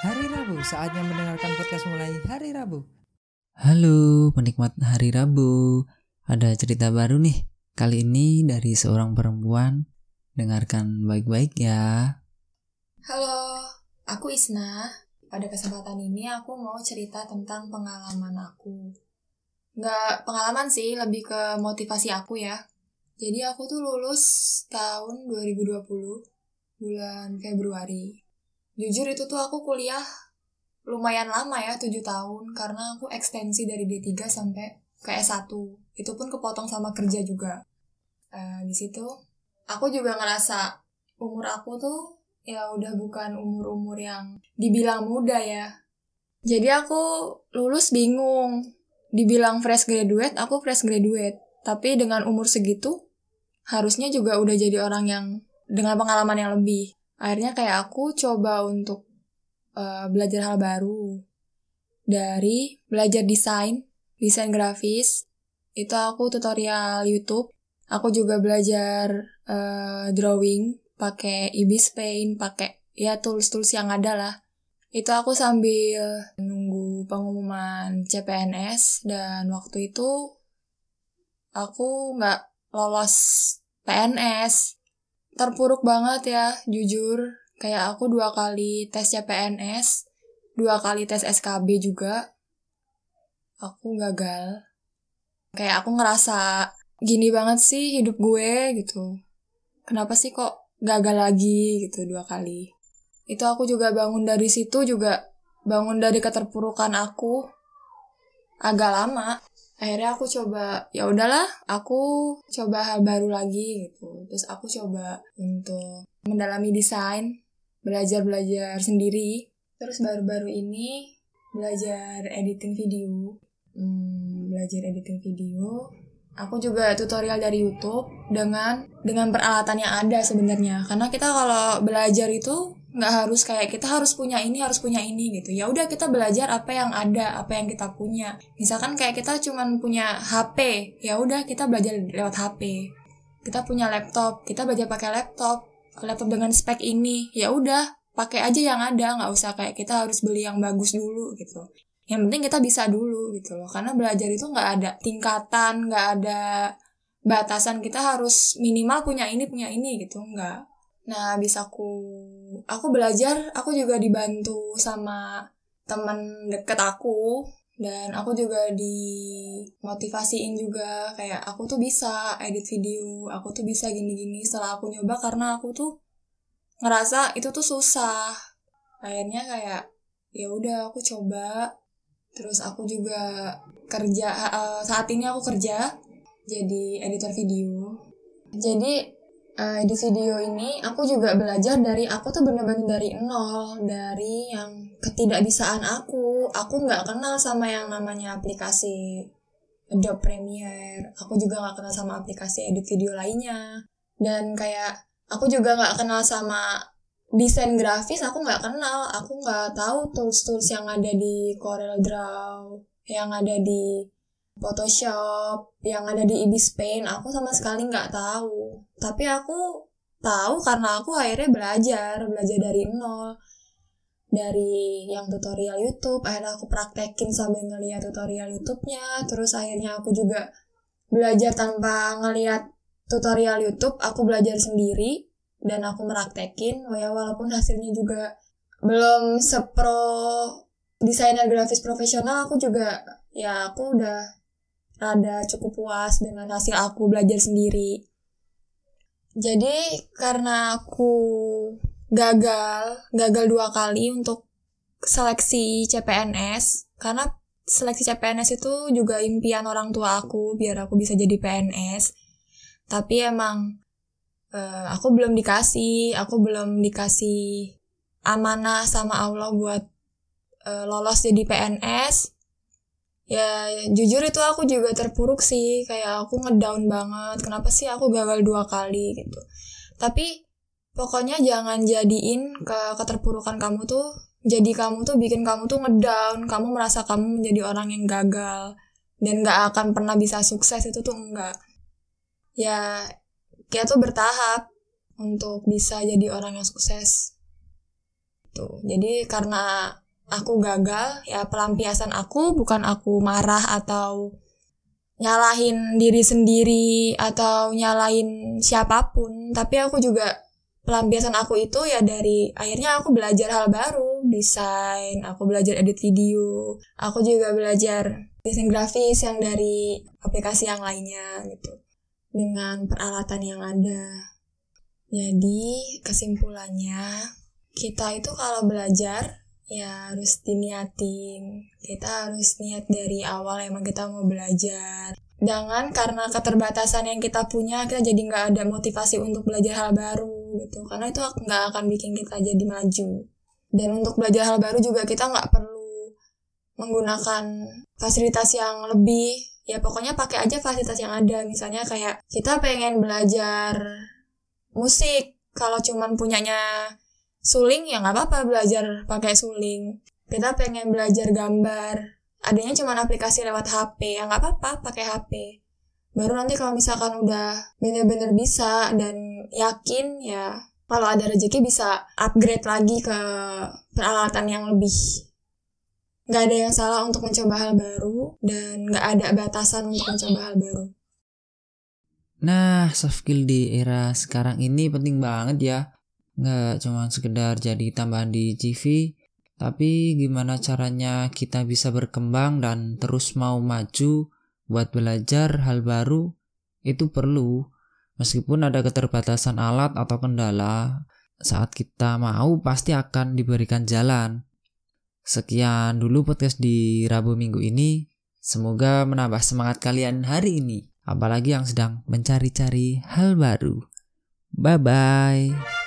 Hari Rabu, saatnya mendengarkan podcast mulai hari Rabu. Halo penikmat hari Rabu, ada cerita baru nih. Kali ini dari seorang perempuan. Dengarkan baik-baik ya. Halo, aku Isna. Pada kesempatan ini aku mau cerita tentang pengalaman aku. Nggak pengalaman sih, lebih ke motivasi aku ya. Jadi aku tuh lulus tahun 2020, bulan Februari. Jujur itu tuh aku kuliah lumayan lama ya, 7 tahun, karena aku ekstensi dari D3 sampai ke S1. Itu pun kepotong sama kerja juga. Eh, di situ aku juga ngerasa umur aku tuh ya udah bukan umur-umur yang dibilang muda ya. Jadi aku lulus bingung. Dibilang fresh graduate, aku fresh graduate. Tapi dengan umur segitu, harusnya juga udah jadi orang yang dengan pengalaman yang lebih. Akhirnya kayak aku coba untuk uh, belajar hal baru. Dari belajar desain, desain grafis, itu aku tutorial YouTube. Aku juga belajar uh, drawing, pakai Ibis Paint, pakai ya tools-tools yang ada lah. Itu aku sambil nunggu pengumuman CPNS dan waktu itu aku nggak lolos PNS. Terpuruk banget ya, jujur. Kayak aku dua kali tes CPNS, dua kali tes SKB juga. Aku gagal. Kayak aku ngerasa gini banget sih hidup gue gitu. Kenapa sih kok gagal lagi gitu dua kali. Itu aku juga bangun dari situ juga bangun dari keterpurukan aku agak lama akhirnya aku coba ya udahlah aku coba hal baru lagi gitu. Terus aku coba untuk mendalami desain belajar belajar sendiri. Terus baru-baru ini belajar editing video. Hmm, belajar editing video. Aku juga tutorial dari YouTube dengan dengan peralatan yang ada sebenarnya. Karena kita kalau belajar itu nggak harus kayak kita harus punya ini harus punya ini gitu. Ya udah kita belajar apa yang ada apa yang kita punya. Misalkan kayak kita cuman punya HP ya udah kita belajar lewat HP kita punya laptop kita belajar pakai laptop laptop dengan spek ini. Ya udah pakai aja yang ada nggak usah kayak kita harus beli yang bagus dulu gitu. Yang penting kita bisa dulu gitu loh karena belajar itu nggak ada tingkatan nggak ada batasan. Kita harus minimal punya ini punya ini gitu nggak. Nah, habis aku aku belajar, aku juga dibantu sama teman deket aku dan aku juga dimotivasiin juga kayak aku tuh bisa edit video, aku tuh bisa gini-gini setelah aku nyoba karena aku tuh ngerasa itu tuh susah. Akhirnya kayak ya udah aku coba terus aku juga kerja uh, saat ini aku kerja jadi editor video. Jadi uh, di video ini aku juga belajar dari aku tuh bener-bener dari nol dari yang ketidakbisaan aku. Aku nggak kenal sama yang namanya aplikasi Adobe Premiere. Aku juga nggak kenal sama aplikasi edit video lainnya. Dan kayak aku juga nggak kenal sama desain grafis aku nggak kenal. Aku nggak tahu tools-tools yang ada di Corel Draw yang ada di Photoshop yang ada di Ibis Paint aku sama sekali nggak tahu. Tapi aku tahu karena aku akhirnya belajar belajar dari nol. Dari yang tutorial YouTube akhirnya aku praktekin sambil ngeliat tutorial YouTube-nya. Terus akhirnya aku juga belajar tanpa ngeliat tutorial YouTube aku belajar sendiri dan aku meraktekin. Oh ya walaupun hasilnya juga belum sepro desainer grafis profesional aku juga ya aku udah rada cukup puas dengan hasil aku belajar sendiri. Jadi karena aku gagal gagal dua kali untuk seleksi CPNS karena seleksi CPNS itu juga impian orang tua aku biar aku bisa jadi PNS tapi emang uh, aku belum dikasih aku belum dikasih amanah sama Allah buat uh, lolos jadi PNS ya jujur itu aku juga terpuruk sih. Kayak aku ngedown banget. Kenapa sih aku gagal dua kali gitu. Tapi pokoknya jangan jadiin ke keterpurukan kamu tuh jadi kamu tuh bikin kamu tuh ngedown. Kamu merasa kamu menjadi orang yang gagal. Dan gak akan pernah bisa sukses itu tuh enggak. Ya kita tuh bertahap untuk bisa jadi orang yang sukses. Tuh. Jadi karena aku gagal, ya pelampiasan aku bukan aku marah atau nyalahin diri sendiri atau nyalahin siapa pun, tapi aku juga pelampiasan aku itu ya dari akhirnya aku belajar hal baru, desain, aku belajar edit video, aku juga belajar desain grafis yang dari aplikasi yang lainnya gitu dengan peralatan yang ada. Jadi kesimpulannya kita itu kalau belajar ya harus diniatin. Kita harus niat dari awal emang kita mau belajar. Jangan karena keterbatasan yang kita punya kita jadi nggak ada motivasi untuk belajar hal baru gitu. Karena itu nggak akan bikin kita jadi maju. Dan untuk belajar hal baru juga kita nggak perlu menggunakan fasilitas yang lebih ya pokoknya pakai aja fasilitas yang ada misalnya kayak kita pengen belajar musik kalau cuman punyanya suling ya nggak apa-apa belajar pakai suling kita pengen belajar gambar adanya cuma aplikasi lewat HP ya nggak apa-apa pakai HP baru nanti kalau misalkan udah bener-bener bisa dan yakin ya kalau ada rezeki bisa upgrade lagi ke peralatan yang lebih nggak ada yang salah untuk mencoba hal baru dan nggak ada batasan untuk mencoba hal baru. Nah, soft skill di era sekarang ini penting banget ya. Nggak cuma sekedar jadi tambahan di CV, tapi gimana caranya kita bisa berkembang dan terus mau maju buat belajar hal baru itu perlu. Meskipun ada keterbatasan alat atau kendala, saat kita mau pasti akan diberikan jalan. Sekian dulu podcast di Rabu Minggu ini. Semoga menambah semangat kalian hari ini, apalagi yang sedang mencari-cari hal baru. Bye bye.